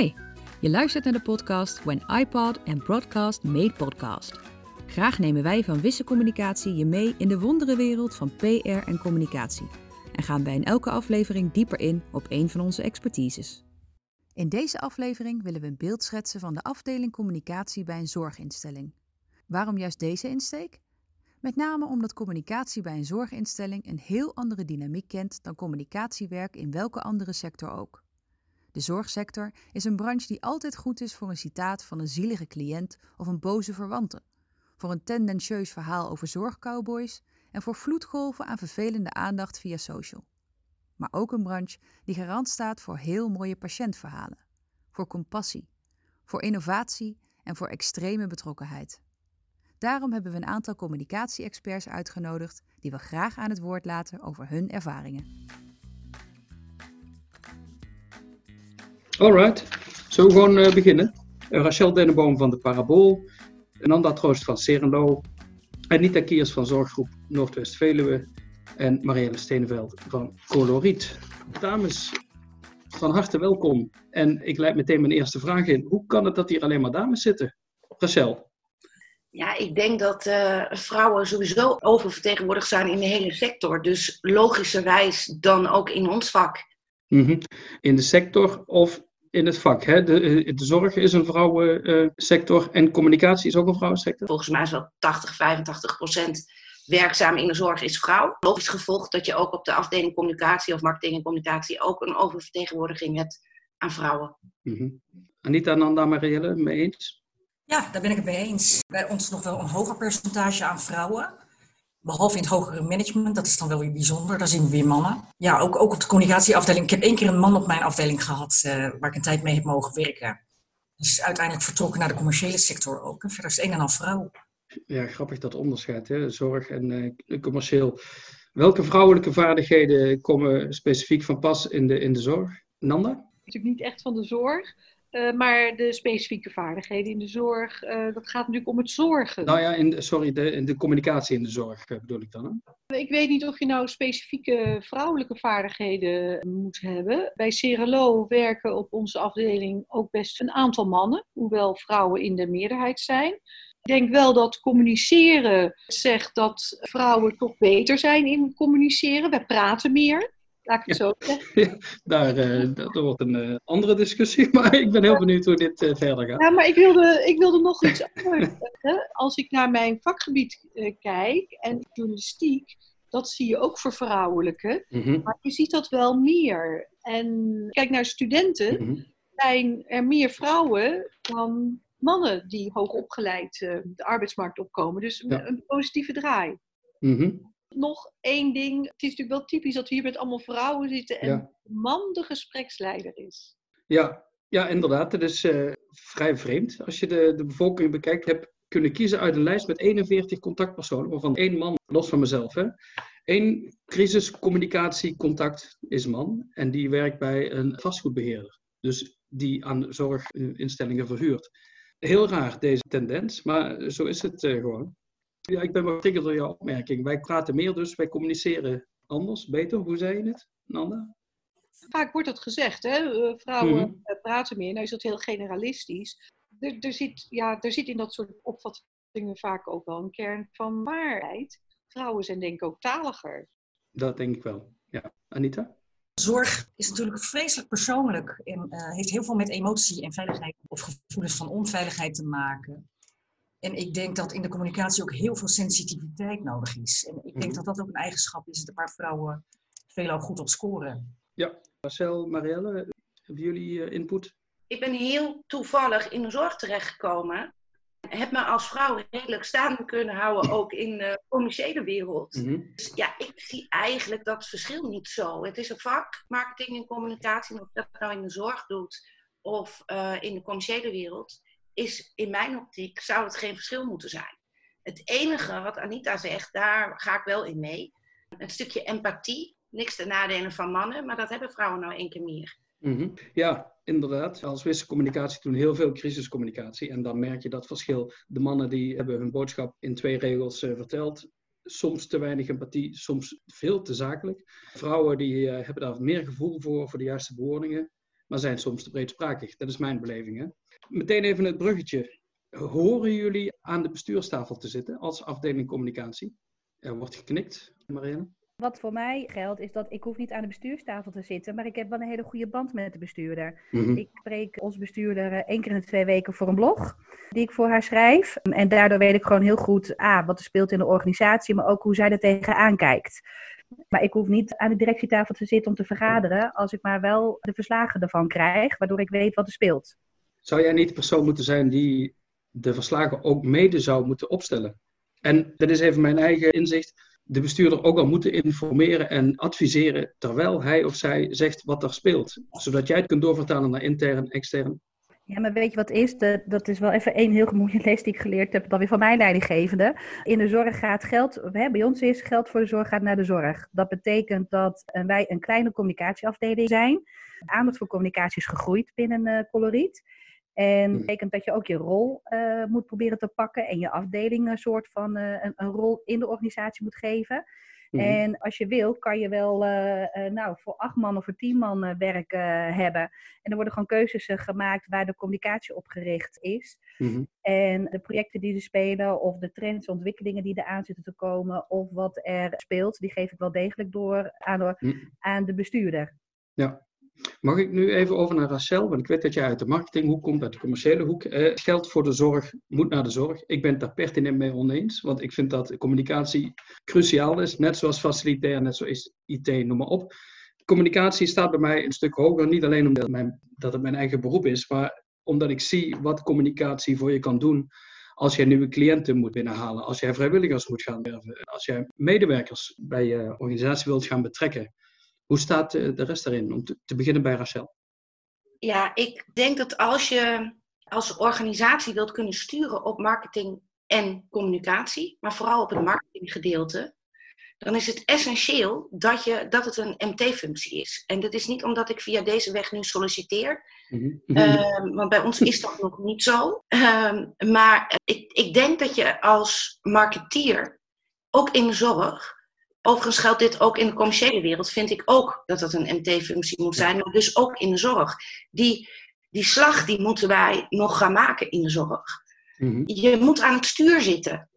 Hi, je luistert naar de podcast When iPod and Broadcast Made Podcast. Graag nemen wij van Wisse Communicatie je mee in de wonderenwereld van PR en communicatie. En gaan wij in elke aflevering dieper in op een van onze expertises. In deze aflevering willen we een beeld schetsen van de afdeling communicatie bij een zorginstelling. Waarom juist deze insteek? Met name omdat communicatie bij een zorginstelling een heel andere dynamiek kent dan communicatiewerk in welke andere sector ook. De zorgsector is een branche die altijd goed is voor een citaat van een zielige cliënt of een boze verwante, voor een tendentieus verhaal over zorgcowboys en voor vloedgolven aan vervelende aandacht via social. Maar ook een branche die garant staat voor heel mooie patiëntverhalen, voor compassie, voor innovatie en voor extreme betrokkenheid. Daarom hebben we een aantal communicatie-experts uitgenodigd die we graag aan het woord laten over hun ervaringen. Alright, zullen we gewoon uh, beginnen? Uh, Rachel Denneboom van de Parabool, Nanda Troost van Serenlo, Anita Kiers van Zorggroep Noordwest-Veluwe en Marielle Steenveld van Coloriet. Dames, van harte welkom. En ik leid meteen mijn eerste vraag in. Hoe kan het dat hier alleen maar dames zitten? Rachel. Ja, ik denk dat uh, vrouwen sowieso oververtegenwoordigd zijn in de hele sector. Dus logischerwijs dan ook in ons vak. Mm -hmm. In de sector of in het vak. Hè? De, eh, de zorg is een vrouwensector en communicatie is ook een vrouwensector. Volgens mij is wel 80, 85 procent werkzaam in de zorg is vrouw. Logisch gevolgd dat je ook op de afdeling communicatie of marketing en communicatie ook een oververtegenwoordiging hebt aan vrouwen. Mm -hmm. Anita Nanda Marielle, mee eens? Ja, daar ben ik het mee eens. Bij ons nog wel een hoger percentage aan vrouwen. Behalve in het hogere management, dat is dan wel weer bijzonder. Daar zien we weer mannen. Ja, ook, ook op de communicatieafdeling. Ik heb één keer een man op mijn afdeling gehad, uh, waar ik een tijd mee heb mogen werken. Dus uiteindelijk vertrokken naar de commerciële sector ook. En verder is het een en al vrouw. Ja, grappig dat onderscheid, hè? zorg en uh, commercieel. Welke vrouwelijke vaardigheden komen specifiek van pas in de, in de zorg? Nanda? Natuurlijk niet echt van de zorg. Uh, maar de specifieke vaardigheden in de zorg, uh, dat gaat natuurlijk om het zorgen. Nou ja, in de, sorry, de, de communicatie in de zorg bedoel ik dan. Hè? Ik weet niet of je nou specifieke vrouwelijke vaardigheden moet hebben. Bij Cerelo werken op onze afdeling ook best een aantal mannen, hoewel vrouwen in de meerderheid zijn. Ik denk wel dat communiceren zegt dat vrouwen toch beter zijn in communiceren. Wij praten meer. Laat ik het zo zeggen. daar, uh, dat wordt een uh, andere discussie, maar ik ben heel benieuwd hoe dit uh, verder gaat. Ja, maar ik wilde, ik wilde nog iets anders zeggen. Als ik naar mijn vakgebied kijk en journalistiek, dat zie je ook vervrouwelijken. Mm -hmm. Maar je ziet dat wel meer. En kijk naar studenten, mm -hmm. zijn er meer vrouwen dan mannen die hoog opgeleid de arbeidsmarkt opkomen. Dus ja. een positieve draai. Mm -hmm. Nog één ding. Het is natuurlijk wel typisch dat we hier met allemaal vrouwen zitten en Ja. de man de gespreksleider is. Ja, ja inderdaad. Het is eh, vrij vreemd. Als je de, de bevolking bekijkt, heb kunnen kiezen uit een lijst met 41 contactpersonen, waarvan één man, los van mezelf, hè, één crisiscommunicatiecontact is man en die werkt bij een vastgoedbeheerder. Dus die aan zorginstellingen verhuurt. Heel raar deze tendens, maar zo is het eh, gewoon. Ja, ik ben wel getriggerd door jouw opmerking. Wij praten meer dus, wij communiceren anders, beter. Hoe zei je het, Nanda? Vaak wordt dat gezegd, hè? Eh, vrouwen Mhm. eh, praten meer. Nou is dat heel generalistisch. Er, er, zit, ja, er zit in dat soort opvattingen vaak ook wel een kern van waarheid. Vrouwen zijn denk ik ook taliger. Dat denk ik wel. Ja. Anita? Zorg is natuurlijk vreselijk persoonlijk en uh, heeft heel veel met emotie en veiligheid of gevoelens van onveiligheid te maken. En ik denk dat in de communicatie ook heel veel sensitiviteit nodig is. En ik denk Mhm. dat dat ook een eigenschap is waar vrouwen veelal goed op scoren. Ja. Marcel, Marielle, hebben jullie uh, input? Ik ben heel toevallig in de zorg terechtgekomen. Heb me als vrouw redelijk staande kunnen houden, ook in de commerciële wereld. Mhm. Dus ja, ik zie eigenlijk dat verschil niet zo. Het is een vak, marketing en communicatie, of je dat nou in de zorg doet of uh, in de commerciële wereld, is in mijn optiek, zou het geen verschil moeten zijn. Het enige wat Anita zegt, daar ga ik wel in mee. Een stukje empathie, niks ten nadele van mannen, maar dat hebben vrouwen nou één keer meer. Mhm. Ja, inderdaad. Als wisse communicatie doen heel veel crisiscommunicatie. En dan merk je dat verschil. De mannen die hebben hun boodschap in twee regels uh, verteld. Soms te weinig empathie, soms veel te zakelijk. Vrouwen die uh, hebben daar meer gevoel voor, voor de juiste bewoordingen. maar zijn soms te breedsprakig. Dat is mijn beleving. Hè? Meteen even het bruggetje. Horen jullie aan de bestuurstafel te zitten als afdeling communicatie? Er wordt geknikt, Marianne. Wat voor mij geldt is dat ik hoef niet aan de bestuurstafel te zitten, maar ik heb wel een hele goede band met de bestuurder. Mhm. Ik spreek onze bestuurder eh, één keer in de twee weken voor een blog die ik voor haar schrijf. En daardoor weet ik gewoon heel goed ah, wat er speelt in de organisatie, maar ook hoe zij er tegenaan kijkt. Maar ik hoef niet aan de directietafel te zitten om te vergaderen, als ik maar wel de verslagen ervan krijg, waardoor ik weet wat er speelt. Zou jij niet de persoon moeten zijn die de verslagen ook mede zou moeten opstellen? En dat is even mijn eigen inzicht de bestuurder ook al moeten informeren en adviseren terwijl hij of zij zegt wat er speelt. Zodat jij het kunt doorvertalen naar intern, extern. Ja, maar weet je wat is? Dat, is wel even één heel mooie les die ik geleerd heb, dan weer van mijn leidinggevende. In de zorg gaat geld, hè, bij ons is geld voor de zorg gaat naar de zorg. Dat betekent dat eh, wij een kleine communicatieafdeling zijn. Aandacht voor communicatie is gegroeid binnen uh, Coloriet. En dat hmm. betekent dat je ook je rol uh, moet proberen te pakken en je afdeling een soort van uh, een, een, rol in de organisatie moet geven. Hmm. En als je wil, kan je wel uh, nou, voor acht man of voor tien man werk hebben. En er worden gewoon keuzes gemaakt waar de communicatie op gericht is. Hmm. En de projecten die ze spelen, of de trends, ontwikkelingen die er aan zitten te komen, of wat er speelt, die geef ik wel degelijk door aan de, aan de bestuurder. Ja, Mag ik nu even over naar Rachel? Want ik weet dat jij uit de marketinghoek komt, uit de commerciële hoek. Eh, geld voor de zorg moet naar de zorg. Ik ben het daar pertinent mee oneens, want ik vind dat communicatie cruciaal is. Net zoals facilitair, net zoals IT, noem maar op. Communicatie staat bij mij een stuk hoger. Niet alleen omdat mijn, dat het mijn eigen beroep is, maar omdat ik zie wat communicatie voor je kan doen als jij nieuwe cliënten moet binnenhalen, als jij vrijwilligers moet gaan werven, als jij medewerkers bij je organisatie wilt gaan betrekken. Hoe staat de rest erin? Om te, beginnen bij Rachel. Ja, ik denk dat als je als organisatie wilt kunnen sturen op marketing en communicatie, maar vooral op het marketinggedeelte, dan is het essentieel dat, je, dat het een MT-functie is. En dat is niet omdat ik via deze weg nu solliciteer, mhm. ehm, want bij ons is dat nog niet zo. Ehm, maar ik, ik denk dat je als marketeer, ook in de zorg, Overigens geldt dit ook in de commerciële wereld, vind ik ook dat dat een MT-functie moet zijn, maar dus ook in de zorg. Die, die slag die moeten wij nog gaan maken in de zorg. Mhm. Je moet aan het stuur zitten.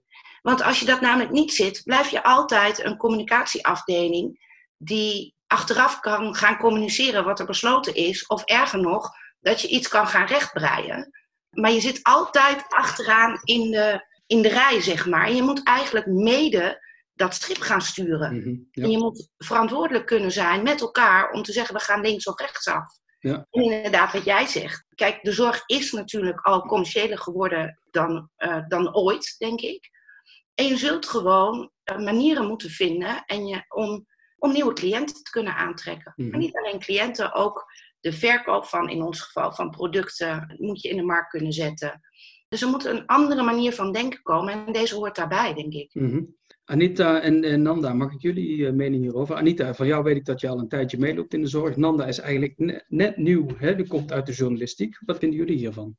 Want als je dat namelijk niet zit, blijf je altijd een communicatieafdeling die achteraf kan gaan communiceren wat er besloten is, of erger nog, dat je iets kan gaan rechtbreien. Maar je zit altijd achteraan in de, in de rij, zeg maar. En je moet eigenlijk mede dat schip gaan sturen. Mhm, en je moet verantwoordelijk kunnen zijn met elkaar om te zeggen, we gaan links of rechts af. Ja. En inderdaad, wat jij zegt. Kijk, de zorg is natuurlijk al commerciëler geworden dan, uh, dan ooit, denk ik. En je zult gewoon uh, manieren moeten vinden en je, om, om nieuwe cliënten te kunnen aantrekken. Maar mhm. niet alleen cliënten, ook de verkoop van, in ons geval, van producten moet je in de markt kunnen zetten. Dus er moet een andere manier van denken komen en deze hoort daarbij, denk ik. Mm Anita en, Nanda, mag ik jullie uh, mening hierover? Anita, van jou weet ik dat je al een tijdje meeloopt in de zorg. Nanda is eigenlijk net, nieuw, hè? die komt uit de journalistiek. Wat vinden jullie hiervan?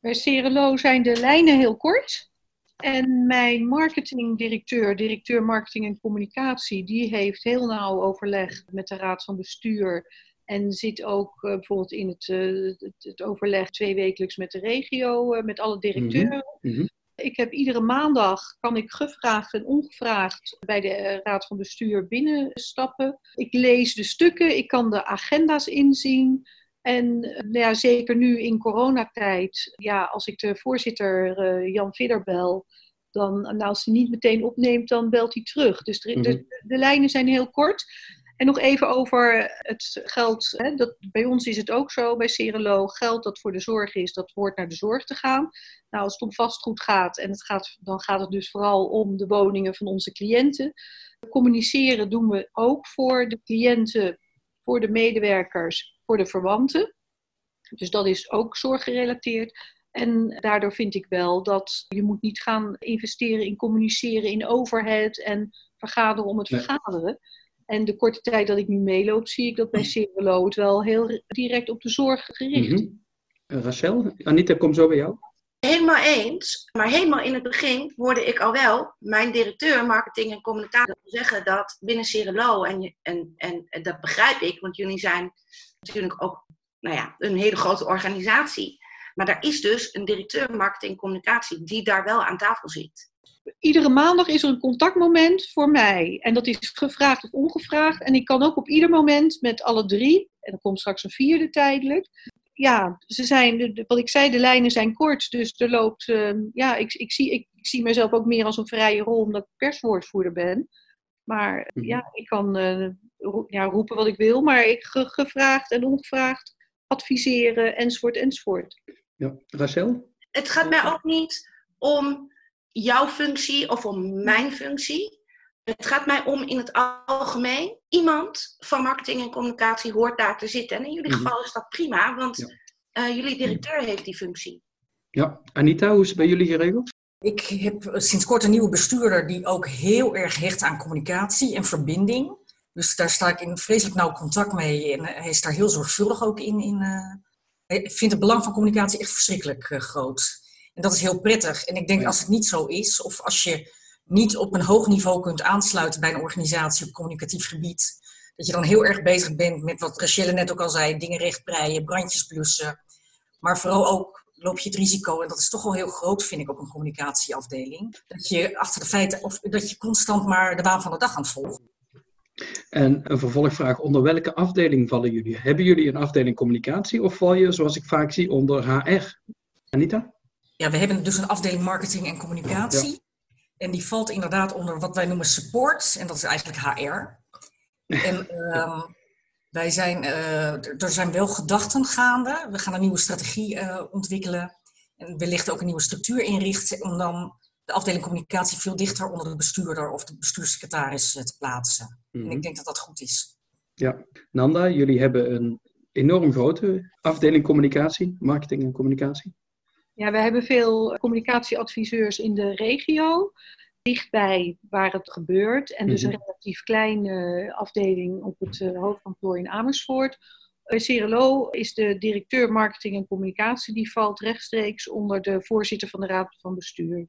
Bij Cerelo zijn de lijnen heel kort. En mijn marketingdirecteur, directeur marketing en communicatie, die heeft heel nauw overleg met de raad van bestuur. En zit ook uh, bijvoorbeeld in het, uh, het, het, overleg tweewekelijks met de regio, met alle directeuren. Mm ik heb iedere maandag, kan ik gevraagd en ongevraagd bij de eh, Raad van Bestuur binnenstappen. Ik lees de stukken, ik kan de agenda's inzien. En eh, nou ja, zeker nu in coronatijd, ja, als ik de voorzitter uh, Jan Vidder bel, dan nou, als hij niet meteen opneemt, dan belt hij terug. Dus de, de, mhm. de lijnen zijn heel kort. En nog even over het geld. Hè, dat, bij ons is het ook zo, bij Cerelo. Geld dat voor de zorg is, dat hoort naar de zorg te gaan. Nou, als het om vastgoed gaat, en het gaat, dan gaat het dus vooral om de woningen van onze cliënten. Communiceren doen we ook voor de cliënten, voor de medewerkers, voor de verwanten. Dus dat is ook zorggerelateerd. En daardoor vind ik wel dat je moet niet gaan investeren in communiceren in overhead en vergaderen om het vergaderen. En de korte tijd dat ik nu meeloop, zie ik dat bij Cerelo het wel heel direct op de zorg gericht is. Mm Rachel, Anita, kom zo bij jou. Helemaal eens, maar helemaal in het begin hoorde ik al wel mijn directeur marketing en communicatie zeggen dat binnen Cerelo, en, en, en, en dat begrijp ik, want jullie zijn natuurlijk ook nou ja, een hele grote organisatie. Maar daar is dus een directeur marketing en communicatie die daar wel aan tafel zit. Iedere maandag is er een contactmoment voor mij. En dat is gevraagd of ongevraagd. En ik kan ook op ieder moment met alle drie, en er komt straks een vierde tijdelijk. Ja, ze zijn, wat ik zei, de lijnen zijn kort. Dus er loopt, uh, ja, ik, ik, zie, ik, ik, zie mezelf ook meer als een vrije rol omdat ik perswoordvoerder ben. Maar mhm. ja, ik kan uh, ja, roepen wat ik wil, maar ik gevraagd en ongevraagd adviseren enzovoort enzovoort. Ja, Rachel? Het gaat mij ook niet om jouw functie of om mijn functie. Het gaat mij om in het algemeen. Iemand van marketing en communicatie hoort daar te zitten. En in jullie mhm. geval is dat prima, want uh, jullie directeur heeft die functie. Ja, Anita, hoe is het bij jullie geregeld? Ik heb sinds kort een nieuwe bestuurder die ook heel erg hecht aan communicatie en verbinding. Dus daar sta ik in vreselijk nauw contact mee en hij is daar heel zorgvuldig ook in. in uh, ik vind het belang van communicatie echt verschrikkelijk uh, groot. En dat is heel prettig. En ik denk als het niet zo is, of als je niet op een hoog niveau kunt aansluiten bij een organisatie op communicatief gebied, dat je dan heel erg bezig bent met wat Rachelle net ook al zei, dingen rechtbreien, brandjes blussen. Maar vooral ook loop je het risico, en dat is toch wel heel groot, vind ik, op een communicatieafdeling, dat je achter de feiten, of dat je constant maar de waan van de dag aan het volgen. En een vervolgvraag, onder welke afdeling vallen jullie? Hebben jullie een afdeling communicatie of val je, zoals ik vaak zie, onder HR? Anita? Ja, we hebben dus een afdeling marketing en communicatie. En die valt inderdaad onder wat wij noemen support. En dat is eigenlijk HR. En ehm, wij zijn, uh, er zijn wel gedachten gaande. We gaan een nieuwe strategie uh, ontwikkelen. En wellicht ook een nieuwe structuur inrichten. Om dan de afdeling communicatie veel dichter onder de bestuurder of de bestuurssecretaris uh, te plaatsen. En ik mhm. denk dat dat goed is. Ja, Nanda, jullie hebben een enorm grote afdeling communicatie, marketing en communicatie. Ja, we hebben veel communicatieadviseurs in de regio, dichtbij waar het gebeurt. En dus een mhm. relatief kleine afdeling op het uh, hoofdkantoor in Amersfoort. CRLO is de directeur marketing en communicatie. Die valt rechtstreeks onder de voorzitter van de raad van bestuur.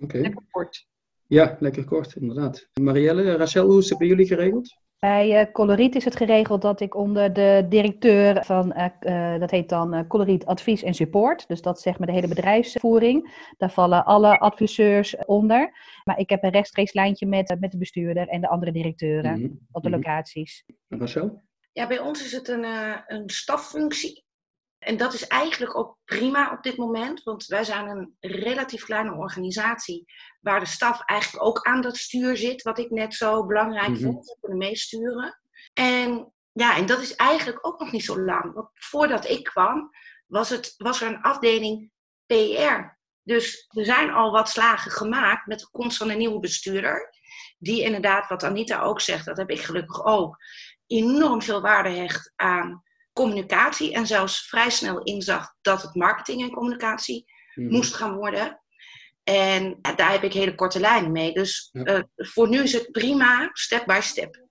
Oké. Lekker kort. Ja, lekker kort, inderdaad. Marielle, Rachel, hoe is het bij jullie geregeld? Bij uh, Coloriet is het geregeld dat ik onder de directeur van, uh, dat heet dan uh, Coloriet Advies en Support, dus dat zegt maar de hele bedrijfsvoering. Daar vallen alle adviseurs onder. Maar ik heb een rechtstreeks lijntje met, met de bestuurder en de andere directeuren mhm. op de locaties. En Marcel? Ja, bij ons is het een, een staffunctie. En dat is eigenlijk ook prima op dit moment, want wij zijn een relatief kleine organisatie waar de staf eigenlijk ook aan dat stuur zit, wat ik net zo belangrijk mm -hmm. vond, te kunnen meesturen. En ja, en dat is eigenlijk ook nog niet zo lang. Want voordat ik kwam, was, het, was er een afdeling PR. Dus er zijn al wat slagen gemaakt met de komst van een nieuwe bestuurder. Die inderdaad, wat Anita ook zegt, dat heb ik gelukkig ook, enorm veel waarde hecht aan communicatie. En zelfs vrij snel inzag dat het marketing en communicatie mhm. moest gaan worden. En daar heb ik hele korte lijnen mee. Dus uh, voor nu is het prima, step by step.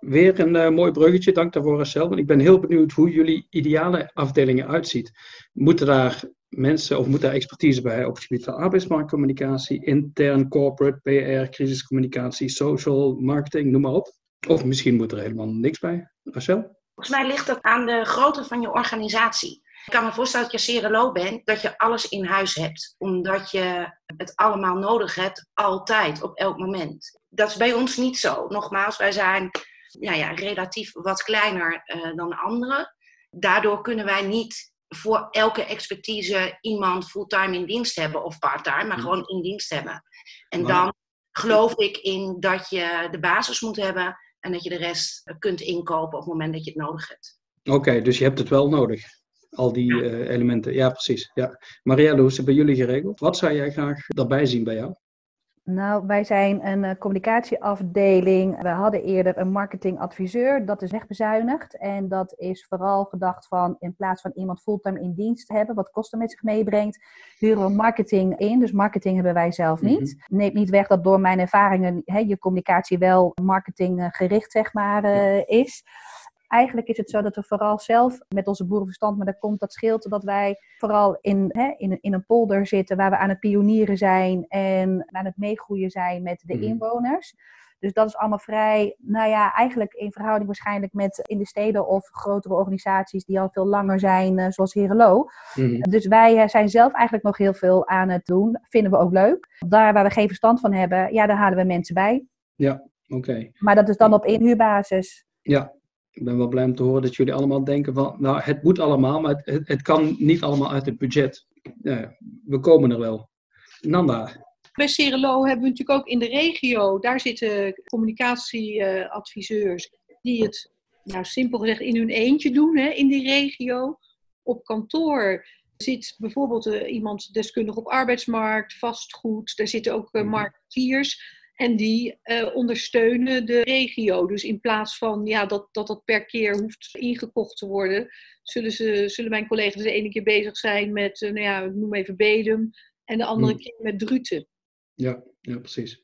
Weer een uh, mooi bruggetje, dank daarvoor Marcel. Want ik ben heel benieuwd hoe jullie ideale afdelingen uitziet. Moeten daar mensen of moet daar expertise bij op het gebied van arbeidsmarktcommunicatie, intern, corporate, PR, crisiscommunicatie, social, marketing, noem maar op? Of misschien moet er helemaal niks bij. Rachel? Volgens mij ligt dat aan de grootte van je organisatie. Ik kan me voorstellen dat je CRLO bent, dat je alles in huis hebt. Omdat je het allemaal nodig hebt, altijd, op elk moment. Dat is bij ons niet zo. Nogmaals, wij zijn ja, ja, relatief wat kleiner uh, dan anderen. Daardoor kunnen wij niet voor elke expertise iemand fulltime in dienst hebben of parttime, maar gewoon in dienst hebben. En dan geloof ik in dat je de basis moet hebben en dat je de rest kunt inkopen op het moment dat je het nodig hebt. Oké, dus je hebt het wel nodig. Al die uh, elementen. Ja, precies. Ja. Marielle, hoe is het bij jullie geregeld? Wat zou jij graag daarbij zien bij jou? Nou, wij zijn een uh, communicatieafdeling. We hadden eerder een marketingadviseur. Dat is wegbezuinigd. En dat is vooral gedacht van in plaats van iemand fulltime in dienst te hebben, wat kosten met zich meebrengt, huren we marketing in. Dus marketing hebben wij zelf niet. Mm Neemt niet weg dat door mijn ervaringen hè, je communicatie wel marketinggericht zeg maar uh, is. Eigenlijk is het zo dat we vooral zelf met onze boerenverstand, maar daar komt dat scheelt dat wij vooral in, hè, in, in een polder zitten waar we aan het pionieren zijn en aan het meegroeien zijn met de mhm. inwoners. Dus dat is allemaal vrij, nou ja, eigenlijk in verhouding waarschijnlijk met in de steden of grotere organisaties die al veel langer zijn, uh, zoals Herenlo. Mm Dus wij eh, zijn zelf eigenlijk nog heel veel aan het doen. Vinden we ook leuk. Daar waar we geen verstand van hebben, ja, daar halen we mensen bij. Ja, oké. Maar dat is dan op inhuurbasis. Ja, ik ben wel blij om te horen dat jullie allemaal denken van, nou, het moet allemaal, maar het, het, kan niet allemaal uit het budget. Ja, we komen er wel. Nanda, bij hebben we natuurlijk ook in de regio, daar zitten communicatieadviseurs die het, nou simpel gezegd, in hun eentje doen hè, in die regio. Op kantoor zit bijvoorbeeld uh, iemand deskundig op arbeidsmarkt, vastgoed, daar zitten ook uh, marketeers. En die uh, ondersteunen de regio. Dus in plaats van ja, dat, dat dat per keer hoeft ingekocht te worden, zullen, ze, zullen mijn collega's de ene keer bezig zijn met, nou ja, ik noem even Bedum, en de andere keer met Druten. Ja, ja, precies.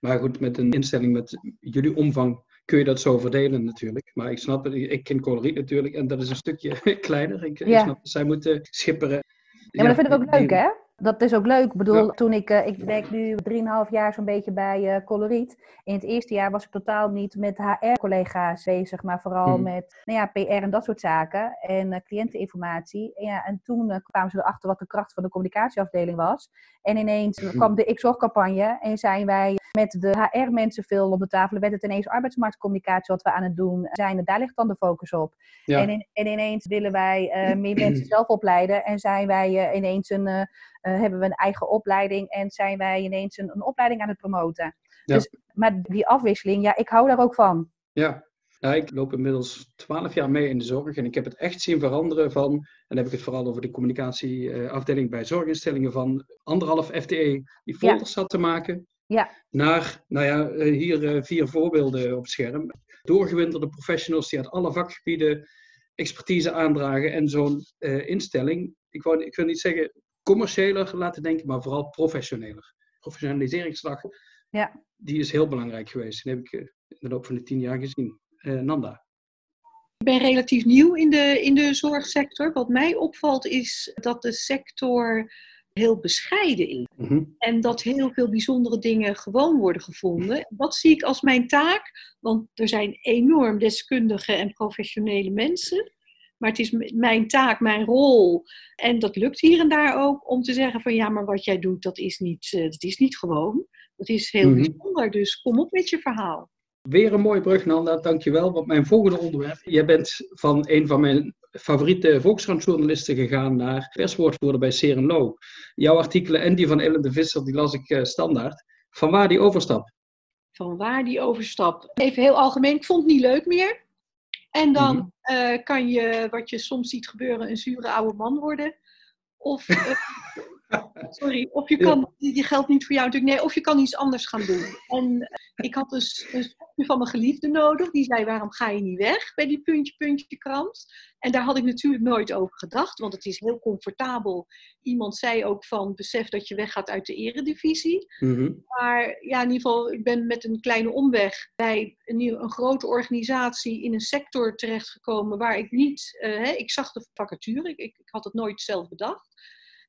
Maar goed, met een instelling met jullie omvang kun je dat zo verdelen natuurlijk. Maar ik snap het, ik ken coloriet natuurlijk en dat is een stukje kleiner. Ik, ik snap dat zij moeten schipperen. Ja, maar dat vind ik ook leuk, hè? Dat is ook leuk. Ik bedoel, toen ik, uh, ik werk nu 3,5 jaar zo'n beetje bij uh, Coloriet. In het eerste jaar was ik totaal niet met HR-collega's bezig, maar vooral hmm. met nou ja, PR en dat soort zaken. En uh, cliënteninformatie. En, ja, en toen kwamen ze erachter wat de kracht van de communicatieafdeling was. En ineens hmm. kwam de Ik-Zorgcampagne en zijn wij met de HR-mensen veel op de tafel. werd het ineens arbeidsmarktcommunicatie wat we aan het doen zijn. Daar ligt dan de focus op. En, in, en, ineens willen wij meer mensen zelf opleiden en zijn wij ineens een uh, hebben we een eigen opleiding en zijn wij ineens een, een opleiding aan het promoten. Dus, maar die afwisseling, ja, ik hou daar ook van. Ja. ik loop inmiddels twaalf jaar mee in de zorg en ik heb het echt zien veranderen van, en dan heb ik het vooral over de communicatieafdeling bij zorginstellingen, van anderhalf FTE die folders zat te maken, ja. naar, nou ja, eh, hier eh, vier voorbeelden op het scherm. Doorgewinterde professionals die uit alle vakgebieden expertise aandragen en zo'n instelling, ik, wou, ik wil niet zeggen commerciëler laten denken, maar vooral professioneler. Professionaliseringsslag, ja. die is heel belangrijk geweest. Die heb ik eh, in de loop van de tien jaar gezien. Uh, Nanda. Ik ben relatief nieuw in de, in de zorgsector. Wat mij opvalt is dat de sector heel bescheiden is. Mhm. En dat heel veel bijzondere dingen gewoon worden gevonden. Dat zie ik als mijn taak, want er zijn enorm deskundige en professionele mensen. Maar het is mijn taak, mijn rol. En dat lukt hier en daar ook om te zeggen van ja, maar wat jij doet, dat is niet, uh, dat is niet gewoon. Dat is heel mm bijzonder. Dus kom op met je verhaal. Weer een mooie brug, Nanda. Dankjewel. Want mijn volgende onderwerp. Jij bent van een van mijn favoriete Volkskrant-journalisten gegaan naar perswoordvoerder bij Serenlo. Jouw artikelen en die van Ellen de Visser, die las ik uh, standaard. Van waar die overstap? Van waar die overstap? Even heel algemeen. Ik vond het niet leuk meer. En dan mhm. eh, kan je, wat je soms ziet gebeuren, een zure oude man worden. Of, uh, sorry, of je kan, die geldt niet voor jou natuurlijk, nee, of je kan iets anders gaan doen. En eh, ik had dus een stukje van mijn geliefde nodig, die zei, waarom ga je niet weg bij die puntje, puntje krant? En daar had ik natuurlijk nooit over gedacht, want het is heel comfortabel. Iemand zei ook van, besef dat je weggaat uit de eredivisie. Mhm. Maar ja, in ieder geval, ik ben met een kleine omweg bij een, een grote organisatie in een sector terechtgekomen waar ik niet, uh, hè, ik zag de vacature, ik, ik, had het nooit zelf bedacht.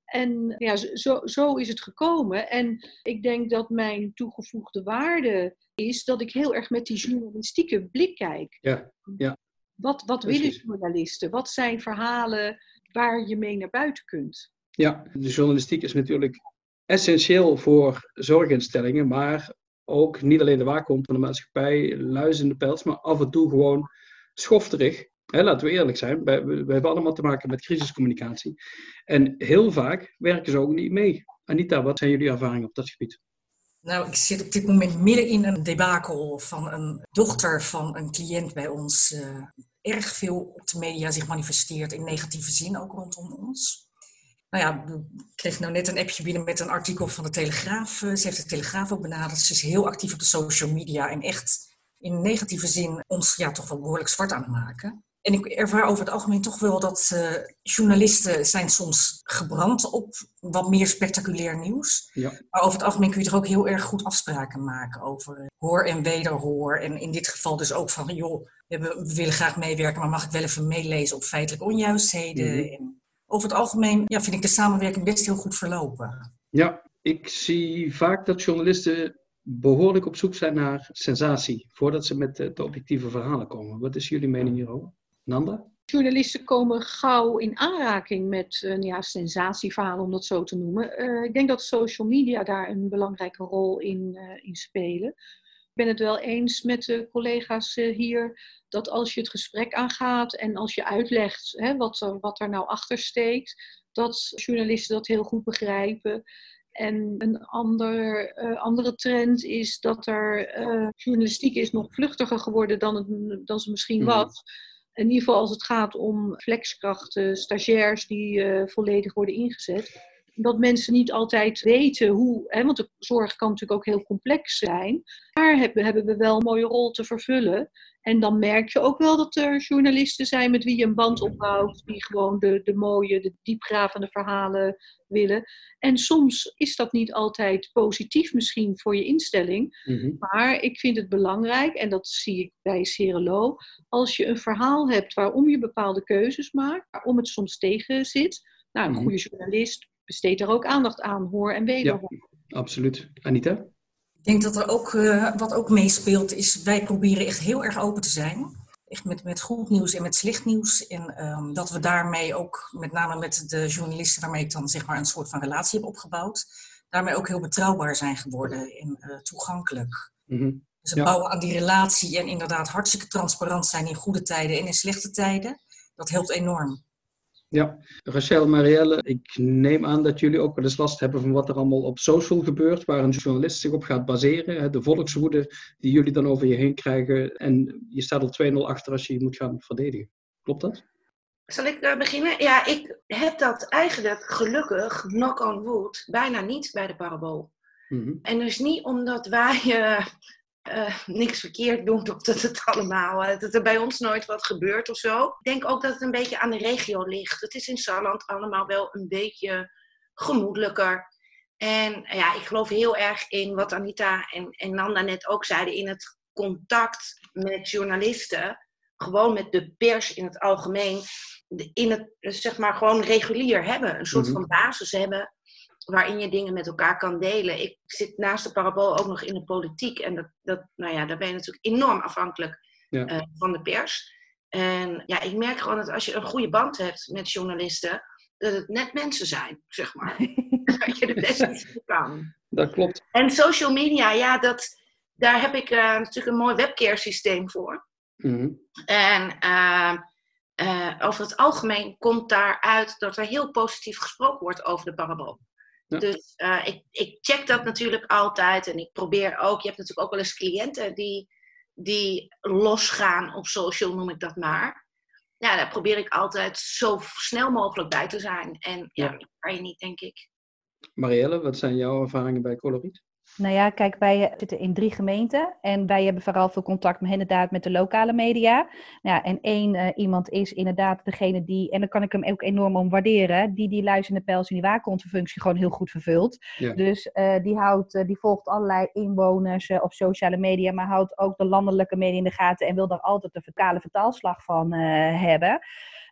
En ja, zo, zo is het gekomen. En ik denk dat mijn toegevoegde waarde is dat ik heel erg met die journalistieke blik kijk. Ja, ja. Wat, wat willen journalisten? Wat zijn verhalen waar je mee naar buiten kunt? Ja, de journalistiek is natuurlijk essentieel voor zorginstellingen, maar ook niet alleen de waakhond van de maatschappij, luis in de pels, maar af en toe gewoon schofterig. Laten we eerlijk zijn, we, hebben allemaal te maken met crisiscommunicatie. En heel vaak werken ze ook niet mee. Anita, wat zijn jullie ervaringen op dat gebied? Nou, ik zit op dit moment midden in een debakel van een dochter van een cliënt bij ons. Uh, erg veel op de media zich manifesteert in negatieve zin, ook rondom ons. Nou ja, ik kreeg nou net een appje binnen met een artikel van de Telegraaf. Eh, ze heeft de Telegraaf ook benaderd. Ze is heel actief op de social media en echt in negatieve zin ons ja, toch wel behoorlijk zwart aan het maken. En ik ervaar over het algemeen toch wel dat uh, journalisten zijn soms gebrand op wat meer spectaculair nieuws. Ja. Maar over het algemeen kun je er ook heel erg goed afspraken maken over hoor en wederhoor. En in dit geval dus ook van, joh, we, willen graag meewerken, maar mag ik wel even meelezen op feitelijke onjuistheden? Mhm. en over het algemeen ja, vind ik de samenwerking best heel goed verlopen. Ja, ik zie vaak dat journalisten behoorlijk op zoek zijn naar sensatie voordat ze met de, objectieve verhalen komen. Wat is jullie mening hierover? Nanda? Journalisten komen gauw in aanraking met een ja, sensatieverhaal, om dat zo te noemen. Uh, ik denk dat social media daar een belangrijke rol in, uh, in spelen. Ik ben het wel eens met de collega's hier dat als je het gesprek aangaat en als je uitlegt hè, wat, er, wat er nou achter steekt, dat journalisten dat heel goed begrijpen. En een ander, uh, andere trend is dat er uh, journalistiek is nog vluchtiger geworden dan, het, dan ze misschien mhm. was. In ieder geval als het gaat om flexkrachten, stagiairs die uh, volledig worden ingezet. Dat mensen niet altijd weten hoe, hè, want de zorg kan natuurlijk ook heel complex zijn. Daar hebben, hebben we wel een mooie rol te vervullen. En dan merk je ook wel dat er journalisten zijn met wie je een band opbouwt, die gewoon de, de mooie, de diepgravende verhalen willen. En soms is dat niet altijd positief misschien voor je instelling, mhm. maar ik vind het belangrijk, en dat zie ik bij Cerelo, als je een verhaal hebt waarom je bepaalde keuzes maakt, waarom het soms tegen zit. Nou, een mhm. goede journalist besteedt er ook aandacht aan, hoor en wederhoor. Ja, absoluut. Anita? Ik denk dat er ook, uh, wat ook meespeelt, is wij proberen echt heel erg open te zijn. Echt met, met goed nieuws en met slecht nieuws. En um, dat we daarmee ook, met name met de journalisten waarmee ik dan zeg maar een soort van relatie heb opgebouwd, daarmee ook heel betrouwbaar zijn geworden en uh, toegankelijk. Mm -hmm. Dus het bouwen aan die relatie en inderdaad hartstikke transparant zijn in goede tijden en in slechte tijden, dat helpt enorm. Ja, Rachel, Marielle, ik neem aan dat jullie ook wel eens last hebben van wat er allemaal op social gebeurt, waar een journalist zich op gaat baseren. De volkswoede die jullie dan over je heen krijgen. En je staat al 2-0 achter als je je moet gaan verdedigen. Klopt dat? Zal ik uh, beginnen? Ja, ik heb dat eigenlijk gelukkig, knock on wood, bijna niet bij de parabool. Mm En dus niet omdat wij uh, uh, niks verkeerd doen of dat het allemaal, uh, dat er bij ons nooit wat gebeurt of zo. Ik denk ook dat het een beetje aan de regio ligt. Het is in Salland allemaal wel een beetje gemoedelijker. En ja, ik geloof heel erg in wat Anita en, en Nanda net ook zeiden, in het contact met journalisten, gewoon met de pers in het algemeen, in het, zeg maar, gewoon regulier hebben. Een soort mhm. van basis hebben waarin je dingen met elkaar kan delen. Ik zit naast de parabool ook nog in de politiek. En dat, dat, nou ja, daar ben je natuurlijk enorm afhankelijk eh, van de pers. En ja, ik merk gewoon dat als je een goede band hebt met journalisten, dat het net mensen zijn, zeg maar. dat je de beste kan. Dat klopt. En social media, ja, dat, daar heb ik uh, natuurlijk een mooi webcare systeem voor. Mhm. En uh, over het algemeen komt daaruit dat er heel positief gesproken wordt over de parabool. Dus uh, ik, ik check dat natuurlijk altijd en ik probeer ook, je hebt natuurlijk ook wel eens cliënten die, die losgaan op social, noem ik dat maar. Ja, daar probeer ik altijd zo snel mogelijk bij te zijn. En ja, ja. dat kan je niet, denk ik. Marielle, wat zijn jouw ervaringen bij Coloriet? Nou ja, kijk, wij zitten in drie gemeenten en wij hebben vooral veel contact met, inderdaad met de lokale media. Ja, en één uh, iemand is inderdaad degene die, en dan kan ik hem ook enorm om waarderen, die die luisterende pels en die waakhondfunctie gewoon heel goed vervult. Dus uh, die, houdt, uh, die volgt allerlei inwoners op sociale media, maar houdt ook de landelijke media in de gaten en wil daar altijd de vertale vertaalslag van hebben.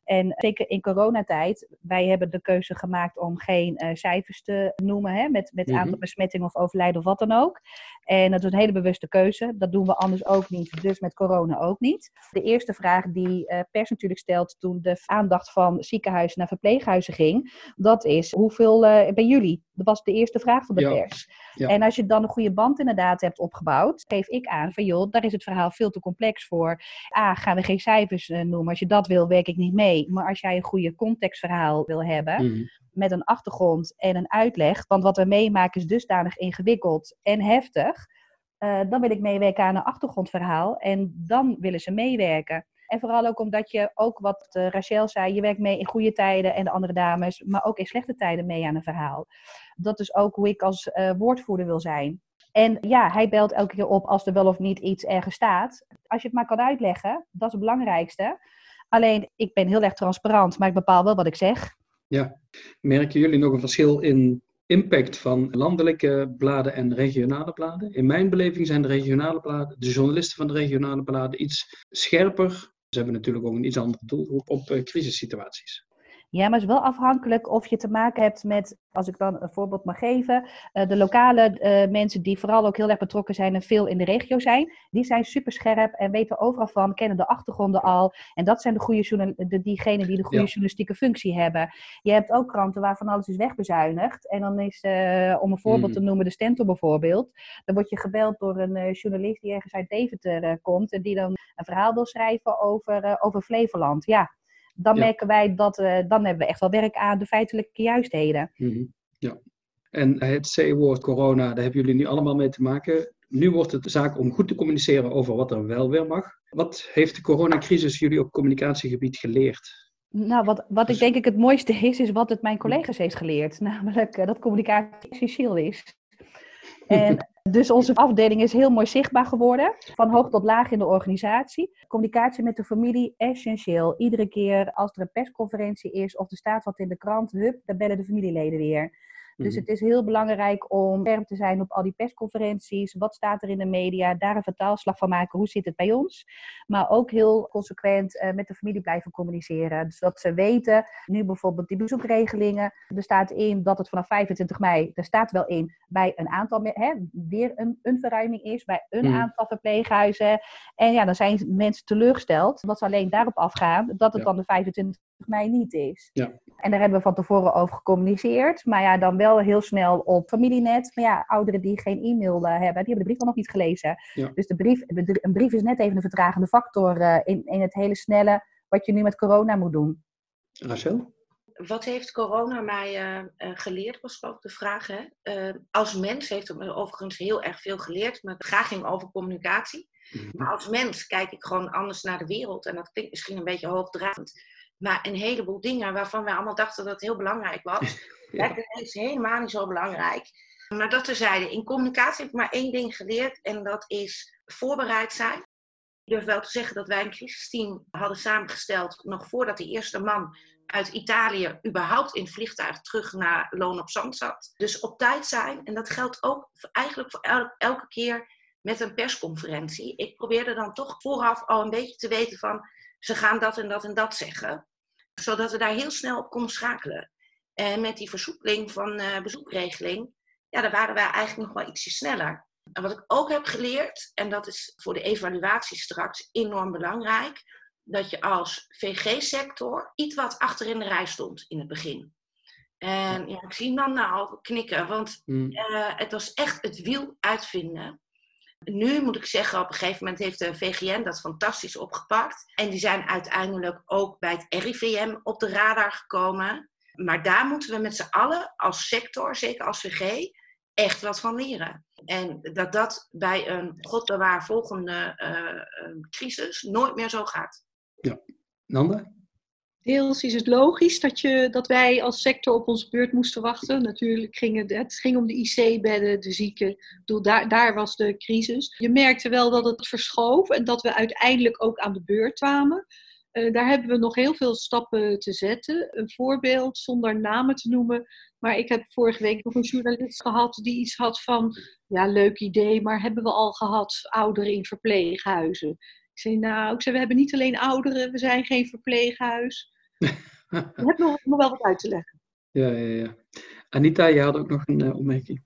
En zeker in coronatijd, wij hebben de keuze gemaakt om geen uh, cijfers te noemen hè, met, met mm aantal besmettingen of overlijden of wat dan ook. En dat is een hele bewuste keuze. Dat doen we anders ook niet, dus met corona ook niet. De eerste vraag die uh, pers natuurlijk stelt toen de aandacht van ziekenhuizen naar verpleeghuizen ging, dat is hoeveel uh, bij jullie? Dat was de eerste vraag van de pers. Ja. En als je dan een goede band inderdaad hebt opgebouwd, geef ik aan van joh, daar is het verhaal veel te complex voor. A, gaan we geen cijfers noemen. Als je dat wil, werk ik niet mee. Maar als jij een goede contextverhaal wil hebben, mhm. met een achtergrond en een uitleg, want wat we meemaken is dusdanig ingewikkeld en heftig, uh, dan wil ik meewerken aan een achtergrondverhaal en dan willen ze meewerken. En vooral ook omdat je ook wat uh, Rachel zei, je werkt mee in goede tijden en de andere dames, maar ook in slechte tijden mee aan een verhaal. Dat is ook hoe ik als uh, woordvoerder wil zijn. En ja, hij belt elke keer op als er wel of niet iets ergens staat. Als je het maar kan uitleggen, dat is het belangrijkste. Alleen, ik ben heel erg transparant, maar ik bepaal wel wat ik zeg. Ja. Merken jullie nog een verschil in impact van landelijke bladen en regionale bladen. In mijn beleving zijn de regionale bladen, de journalisten van de regionale bladen, iets scherper. Ze hebben natuurlijk ook een iets andere doelgroep op uh, crisissituaties. Ja, maar het is wel afhankelijk of je te maken hebt met, als ik dan een voorbeeld mag geven, uh, de lokale uh, mensen die vooral ook heel erg betrokken zijn en veel in de regio zijn, die zijn super scherp en weten overal van, kennen de achtergronden al. En dat zijn de goede de, diegenen die de goede ja. journalistieke functie hebben. Je hebt ook kranten waarvan alles is wegbezuinigd. En dan is, uh, om een voorbeeld mm. te noemen, de Stentor bijvoorbeeld. Dan word je gebeld door een journalist die ergens uit Deventer komt en die dan een verhaal wil schrijven over, over Flevoland. Ja, dan merken wij dat uh, dan hebben we echt wel werk aan de feitelijke juistheden. Mm -hmm. Ja. En het C-woord corona, daar hebben jullie nu allemaal mee te maken. Nu wordt het de zaak om goed te communiceren over wat er wel weer mag. Wat heeft de coronacrisis jullie op communicatiegebied geleerd? Nou, wat, wat ik denk ik het mooiste is, is wat het mijn collega's heeft geleerd. Namelijk uh, dat communicatie essentieel is. En dus onze afdeling is heel mooi zichtbaar geworden, van hoog tot laag in de organisatie. Communicatie met de familie, essentieel. Iedere keer als er een persconferentie is of er staat wat in de krant, hup, dan bellen de familieleden weer. Dus mhm. het is heel belangrijk om scherp te zijn op al die persconferenties. Wat staat er in de media? Daar een vertaalslag van maken. Hoe zit het bij ons? Maar ook heel consequent uh, met de familie blijven communiceren. Dus dat ze weten, nu bijvoorbeeld die bezoekregelingen. Er staat in dat het vanaf 25 mei, er staat wel in, bij een aantal, hè, weer een, een verruiming is. Bij een mhm. aantal verpleeghuizen. En ja, dan zijn mensen teleurgesteld. Dat ze alleen daarop afgaan dat het dan de 25 mei niet is. Ja. En daar hebben we van tevoren over gecommuniceerd. Maar ja, dan wel heel snel op familienet. Maar ja, ouderen die geen e-mail uh, hebben, die hebben de brief al nog niet gelezen. Ja. Dus de brief, een brief is net even een vertragende factor uh, in, in het hele snelle wat je nu met corona moet doen. Rachel? Wat heeft corona mij uh, geleerd, was ook de vraag. Hè? als mens heeft het me overigens heel erg veel geleerd. Maar het graag ging over communicatie. Mm -hmm. Maar als mens kijk ik gewoon anders naar de wereld. En dat klinkt misschien een beetje hoogdravend. Maar een heleboel dingen waarvan wij allemaal dachten dat het heel belangrijk was, ja. is helemaal niet zo belangrijk. Maar dat terzijde, in communicatie heb ik maar één ding geleerd en dat is voorbereid zijn. Ik durf wel te zeggen dat wij een crisisteam hadden samengesteld nog voordat de eerste man uit Italië überhaupt in het vliegtuig terug naar Loon op Zand zat. Dus op tijd zijn. En dat geldt ook eigenlijk voor elke keer met een persconferentie. Ik probeerde dan toch vooraf al een beetje te weten van ze gaan dat en dat en dat zeggen. Zodat we daar heel snel op konden schakelen. En met die versoepeling van uh, bezoekregeling, ja, daar waren wij eigenlijk nog wel ietsje sneller. En wat ik ook heb geleerd, en dat is voor de evaluatie straks enorm belangrijk, dat je als VG-sector iets wat achter in de rij stond in het begin. En ja, ik zie dan nou knikken, want mm. uh, het was echt het wiel uitvinden. Nu moet ik zeggen, op een gegeven moment heeft de VGN dat fantastisch opgepakt. En die zijn uiteindelijk ook bij het RIVM op de radar gekomen. Maar daar moeten we met z'n allen als sector, zeker als VG, echt wat van leren. En dat dat bij een god bewaar volgende uh, crisis nooit meer zo gaat. Ja. Nanda? Deels is het logisch dat, je, dat wij als sector op onze beurt moesten wachten. Natuurlijk ging het, het ging om de IC-bedden, de zieken. Daar, daar was de crisis. Je merkte wel dat het verschoof en dat we uiteindelijk ook aan de beurt kwamen. Uh, daar hebben we nog heel veel stappen te zetten. Een voorbeeld, zonder namen te noemen. Maar ik heb vorige week nog een journalist gehad die iets had van... Ja, leuk idee, maar hebben we al gehad ouderen in verpleeghuizen? Ik zei, nou, we hebben niet alleen ouderen, we zijn geen verpleeghuis. Je hebt nog, nog wel wat uit te leggen. Ja, ja, ja. Anita, je had ook nog een uh, opmerking.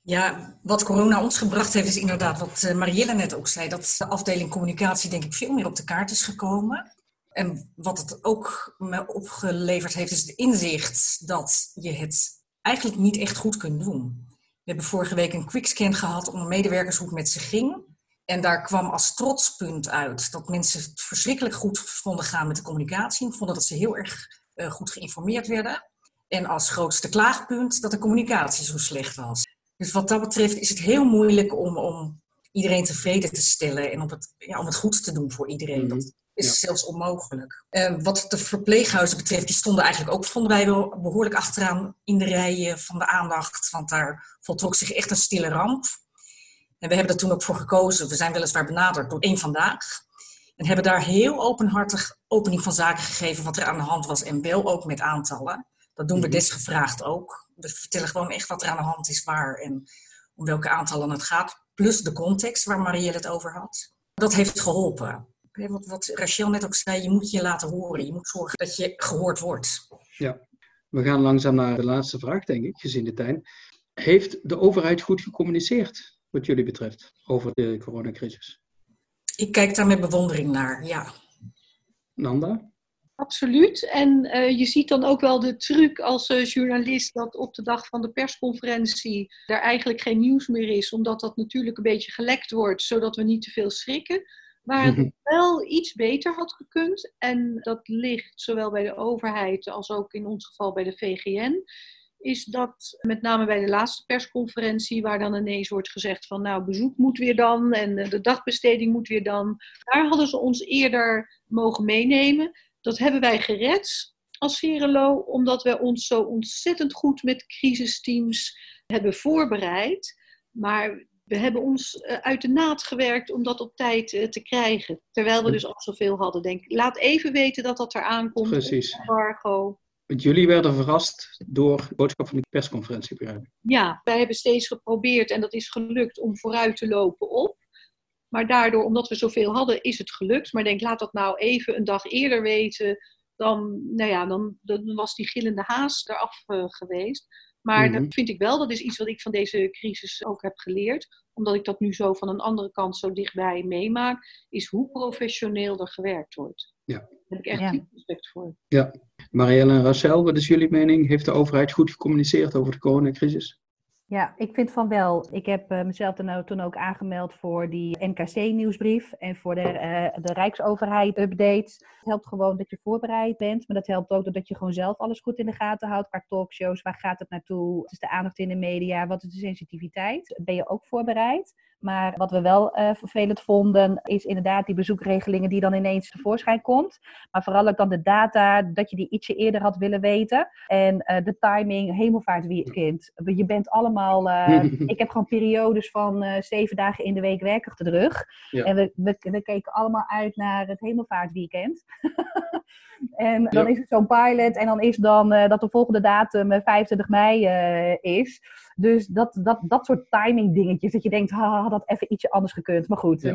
Ja, wat corona ons gebracht heeft, is inderdaad wat uh, Marielle net ook zei. Dat de afdeling communicatie, denk ik, veel meer op de kaart is gekomen. En wat het ook me opgeleverd heeft, is het inzicht dat je het eigenlijk niet echt goed kunt doen. We hebben vorige week een quickscan gehad om medewerkers hoe het met ze ging. En daar kwam als trotspunt uit dat mensen het verschrikkelijk goed vonden gaan met de communicatie. Vonden dat ze heel erg uh, goed geïnformeerd werden. En als grootste klaagpunt dat de communicatie zo slecht was. Dus wat dat betreft is het heel moeilijk om, om iedereen tevreden te stellen en om het, ja, om het goed te doen voor iedereen. -hmm. Dat is ja. zelfs onmogelijk. Uh, wat de verpleeghuizen betreft, die stonden eigenlijk ook, vonden wij wel behoorlijk achteraan in de rijen van de aandacht. Want daar voltrok zich echt een stille ramp. En we hebben er toen ook voor gekozen. We zijn weliswaar benaderd door één vandaag. En hebben daar heel openhartig opening van zaken gegeven wat er aan de hand was. En wel ook met aantallen. Dat doen we mhm. desgevraagd ook. We vertellen gewoon echt wat er aan de hand is, waar en om welke aantallen het gaat. Plus de context waar Marielle het over had. Dat heeft geholpen. Wat, wat Rachel net ook zei, je moet je laten horen. Je moet zorgen dat je gehoord wordt. Ja, we gaan langzaam naar de laatste vraag, denk ik, gezien de tijd. Heeft de overheid goed gecommuniceerd, wat jullie betreft, over de coronacrisis? Ik kijk daar met bewondering naar, ja. Nanda? Absoluut. En uh, je ziet dan ook wel de truc als uh, journalist dat op de dag van de persconferentie er eigenlijk geen nieuws meer is, omdat dat natuurlijk een beetje gelekt wordt, zodat we niet te veel schrikken. Waar het mhm. wel iets beter had gekund, en dat ligt zowel bij de overheid als ook in ons geval bij de VGN, is dat met name bij de laatste persconferentie, waar dan ineens wordt gezegd van nou bezoek moet weer dan en de dagbesteding moet weer dan, daar hadden ze ons eerder mogen meenemen. Dat hebben wij gered als Cerelo, omdat wij ons zo ontzettend goed met crisisteams hebben voorbereid. Maar we hebben ons eh, uit de naad gewerkt om dat op tijd eh, te krijgen. Terwijl we dus al zoveel hadden. Denk, laat even weten dat dat eraan komt. Precies. Embargo. Jullie werden verrast door de boodschap van de persconferentie, begrijp Ja, wij hebben steeds geprobeerd en dat is gelukt om vooruit te lopen op. Maar daardoor, omdat we zoveel hadden, is het gelukt. Maar denk, laat dat nou even een dag eerder weten. Dan, nou ja, dan, dan was die gillende haas eraf uh, geweest. Maar mm dat vind ik wel, dat is iets wat ik van deze crisis ook heb geleerd. Omdat ik dat nu zo van een andere kant zo dichtbij meemaak. Is hoe professioneel er gewerkt wordt. Ja. Daar heb ik echt respect voor. Ja. Marielle en Rachel, wat is jullie mening? Heeft de overheid goed gecommuniceerd over de coronacrisis? Ja, ik vind van wel. Ik heb uh, mezelf toen ook aangemeld voor die NKC-nieuwsbrief en voor de, uh, de Rijksoverheid-updates. Het helpt gewoon dat je voorbereid bent, maar dat helpt ook dat je gewoon zelf alles goed in de gaten houdt. Qua talkshows, waar gaat het naartoe? Wat is de aandacht in de media? Wat is de sensitiviteit? Ben je ook voorbereid? Maar wat we wel uh, vervelend vonden, is inderdaad die bezoekregelingen die dan ineens tevoorschijn komt. Maar vooral ook dan de data, dat je die ietsje eerder had willen weten. En uh, de timing, hemelvaartweekend. Je bent allemaal, uh, ik heb gewoon periodes van zeven dagen in de week werk achter de rug. Ja. En we, we, we, keken allemaal uit naar het hemelvaartweekend. en dan is het zo'n pilot en dan is dan dat de volgende datum 25 mei is. Dus dat, dat, dat soort timing dingetjes, dat je denkt, had dat even ietsje anders gekund. Maar goed, hè?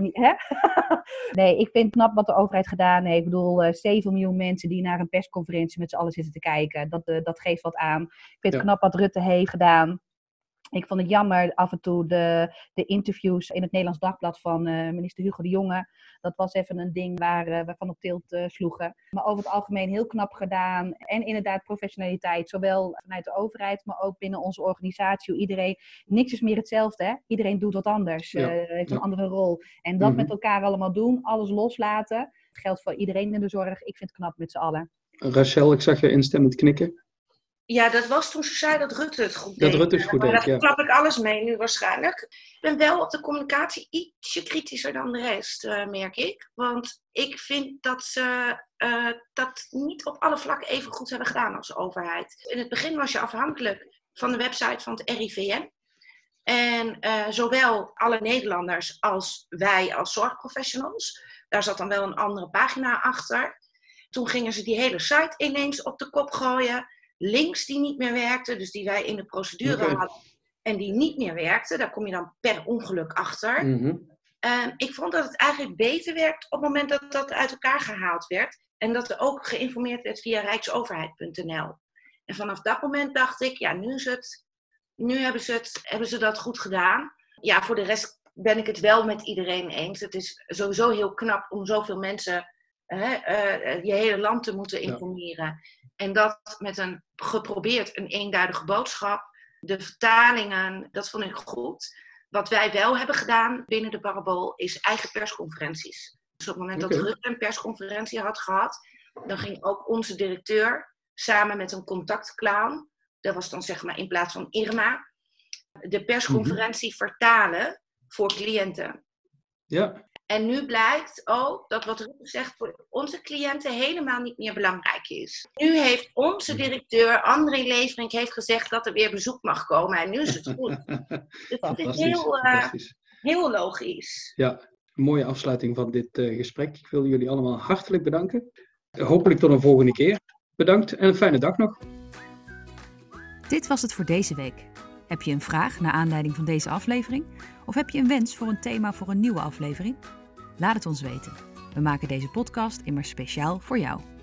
nee, ik vind knap wat de overheid gedaan heeft. Ik bedoel, uh, eh, 7 miljoen mensen die naar een persconferentie met z'n allen zitten te kijken. Dat, uh, dat geeft wat aan. Ik vind het knap wat Rutte heeft gedaan. Ik vond het jammer af en toe de, de interviews in het Nederlands Dagblad van uh, minister Hugo de Jonge. Dat was even een ding waar uh, we van op tilt uh, sloegen. Maar over het algemeen heel knap gedaan. En inderdaad professionaliteit, zowel vanuit de overheid, maar ook binnen onze organisatie. Iedereen, niks is meer hetzelfde. Hè? Iedereen doet wat anders, ja. heeft een andere rol. En dat mhm. met elkaar allemaal doen, alles loslaten. Dat geldt voor iedereen in de zorg. Ik vind het knap met z'n allen. Rachel, ik zag je instemmend knikken. Ja, dat was toen ze zei dat Rutte het goed deed. Dat Rutte het goed deed, Daar klap ik alles mee nu waarschijnlijk. Ik ben wel op de communicatie ietsje kritischer dan de rest, uh, merk ik. Want ik vind dat ze uh, dat niet op alle vlakken even goed hebben gedaan als overheid. In het begin was je afhankelijk van de website van het RIVM. En uh, zowel alle Nederlanders als wij als zorgprofessionals. Daar zat dan wel een andere pagina achter. Toen gingen ze die hele site ineens op de kop gooien links die niet meer werkte, dus die wij in de procedure hadden en die niet meer werkte, daar kom je dan per ongeluk achter. Mhm. Ehm, ik vond dat het eigenlijk beter werkt op het moment dat dat uit elkaar gehaald werd en dat er ook geïnformeerd werd via rijksoverheid.nl. En vanaf dat moment dacht ik, ja, nu, is het, nu hebben, ze het, hebben ze dat goed gedaan. Ja, voor de rest ben ik het wel met iedereen eens. Het is sowieso heel knap om zoveel mensen hè, uh, je hele land te moeten informeren. En dat met een geprobeerd een eenduidige boodschap. De vertalingen, dat vond ik goed. Wat wij wel hebben gedaan binnen de parabool is eigen persconferenties. Dus op het moment dat Rutte een persconferentie had gehad, dan ging ook onze directeur samen met een contactclown, dat was dan zeg maar in plaats van Irma, de persconferentie mhm. vertalen voor cliënten. Ja. En nu blijkt ook dat wat Rutte zegt voor onze cliënten helemaal niet meer belangrijk is. Nu heeft onze directeur André Leverink heeft gezegd dat er weer bezoek mag komen en nu is het goed. dus het is heel, eh, heel logisch. Ja, een mooie afsluiting van dit eh, gesprek. Ik wil jullie allemaal hartelijk bedanken. Hopelijk tot een volgende keer. Bedankt en een fijne dag nog. Dit was het voor deze week. Heb je een vraag naar aanleiding van deze aflevering? Of heb je een wens voor een thema voor een nieuwe aflevering? Laat het ons weten. We maken deze podcast immers speciaal voor jou.